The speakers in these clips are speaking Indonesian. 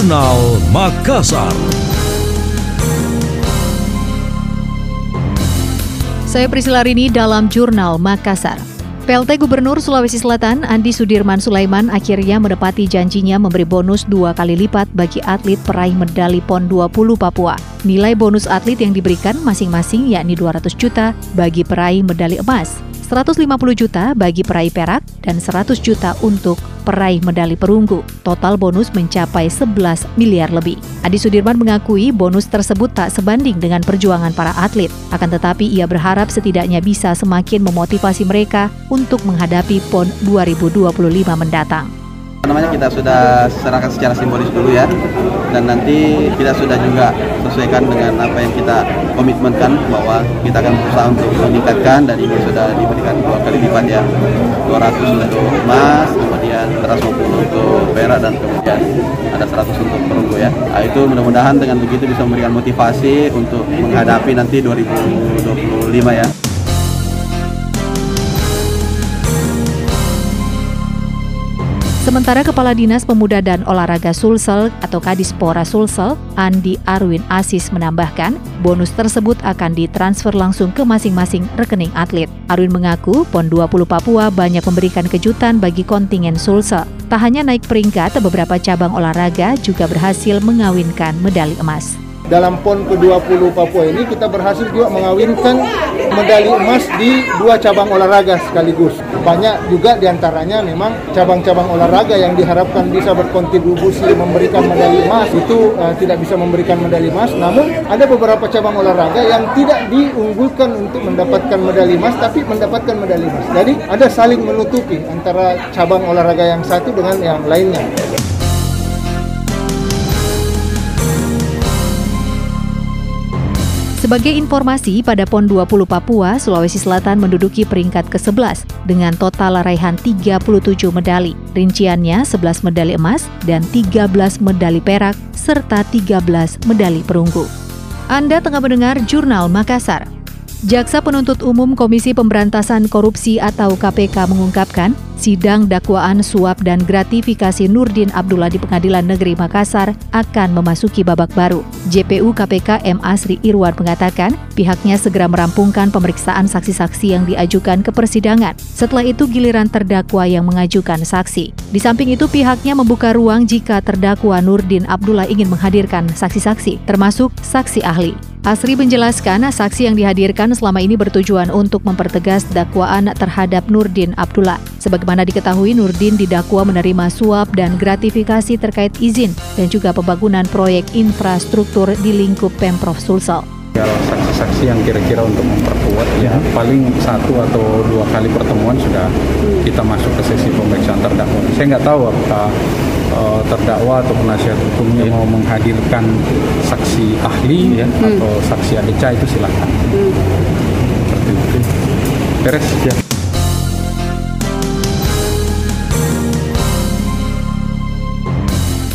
Jurnal Makassar. Saya Priscila Rini dalam Jurnal Makassar. PLT Gubernur Sulawesi Selatan Andi Sudirman Sulaiman akhirnya menepati janjinya memberi bonus dua kali lipat bagi atlet peraih medali PON 20 Papua. Nilai bonus atlet yang diberikan masing-masing yakni 200 juta bagi peraih medali emas, 150 juta bagi peraih perak, dan 100 juta untuk peraih medali perunggu. Total bonus mencapai 11 miliar lebih. Adi Sudirman mengakui bonus tersebut tak sebanding dengan perjuangan para atlet. Akan tetapi ia berharap setidaknya bisa semakin memotivasi mereka untuk menghadapi PON 2025 mendatang namanya kita sudah serahkan secara simbolis dulu ya dan nanti kita sudah juga sesuaikan dengan apa yang kita komitmenkan bahwa kita akan berusaha untuk meningkatkan dan ini sudah diberikan dua kali lipat ya 200 untuk emas kemudian 150 untuk perak dan kemudian ada 100 untuk perunggu ya. Nah, itu mudah-mudahan dengan begitu bisa memberikan motivasi untuk menghadapi nanti 2025 ya Sementara Kepala Dinas Pemuda dan Olahraga Sulsel atau Kadispora Sulsel, Andi Arwin Asis menambahkan, bonus tersebut akan ditransfer langsung ke masing-masing rekening atlet. Arwin mengaku PON 20 Papua banyak memberikan kejutan bagi kontingen Sulsel. Tak hanya naik peringkat, beberapa cabang olahraga juga berhasil mengawinkan medali emas dalam PON ke-20 Papua ini kita berhasil juga mengawinkan medali emas di dua cabang olahraga sekaligus. Banyak juga di antaranya memang cabang-cabang olahraga yang diharapkan bisa berkontribusi memberikan medali emas itu uh, tidak bisa memberikan medali emas. Namun ada beberapa cabang olahraga yang tidak diunggulkan untuk mendapatkan medali emas tapi mendapatkan medali emas. Jadi ada saling menutupi antara cabang olahraga yang satu dengan yang lainnya. Sebagai informasi, pada PON 20 Papua, Sulawesi Selatan menduduki peringkat ke-11 dengan total raihan 37 medali. Rinciannya 11 medali emas dan 13 medali perak serta 13 medali perunggu. Anda tengah mendengar Jurnal Makassar. Jaksa Penuntut Umum Komisi Pemberantasan Korupsi atau KPK mengungkapkan, sidang dakwaan suap dan gratifikasi Nurdin Abdullah di Pengadilan Negeri Makassar akan memasuki babak baru. JPU KPK M. Asri Irwan mengatakan, pihaknya segera merampungkan pemeriksaan saksi-saksi yang diajukan ke persidangan. Setelah itu giliran terdakwa yang mengajukan saksi. Di samping itu pihaknya membuka ruang jika terdakwa Nurdin Abdullah ingin menghadirkan saksi-saksi, termasuk saksi ahli. Asri menjelaskan saksi yang dihadirkan selama ini bertujuan untuk mempertegas dakwaan terhadap Nurdin Abdullah. Sebagaimana diketahui, Nurdin didakwa menerima suap dan gratifikasi terkait izin dan juga pembangunan proyek infrastruktur di lingkup Pemprov Sulsel. Kalau saksi-saksi yang kira-kira untuk memperkuat ya paling satu atau dua kali pertemuan sudah kita masuk ke sesi pemeriksaan terdakwa. Saya nggak tahu apakah uh, terdakwa atau penasihat hukumnya yeah. mau menghadirkan saksi ahli ya hmm. atau saksi adeca itu silahkan. Hmm. Seperti itu. Beres ya.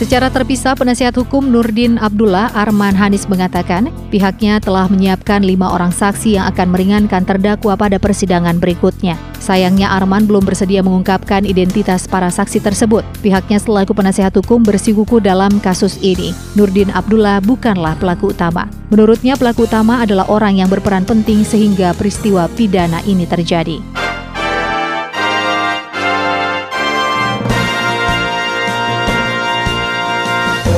Secara terpisah, penasihat hukum Nurdin Abdullah Arman Hanis mengatakan pihaknya telah menyiapkan lima orang saksi yang akan meringankan terdakwa pada persidangan berikutnya. Sayangnya Arman belum bersedia mengungkapkan identitas para saksi tersebut. Pihaknya selaku penasihat hukum bersikuku dalam kasus ini. Nurdin Abdullah bukanlah pelaku utama. Menurutnya pelaku utama adalah orang yang berperan penting sehingga peristiwa pidana ini terjadi.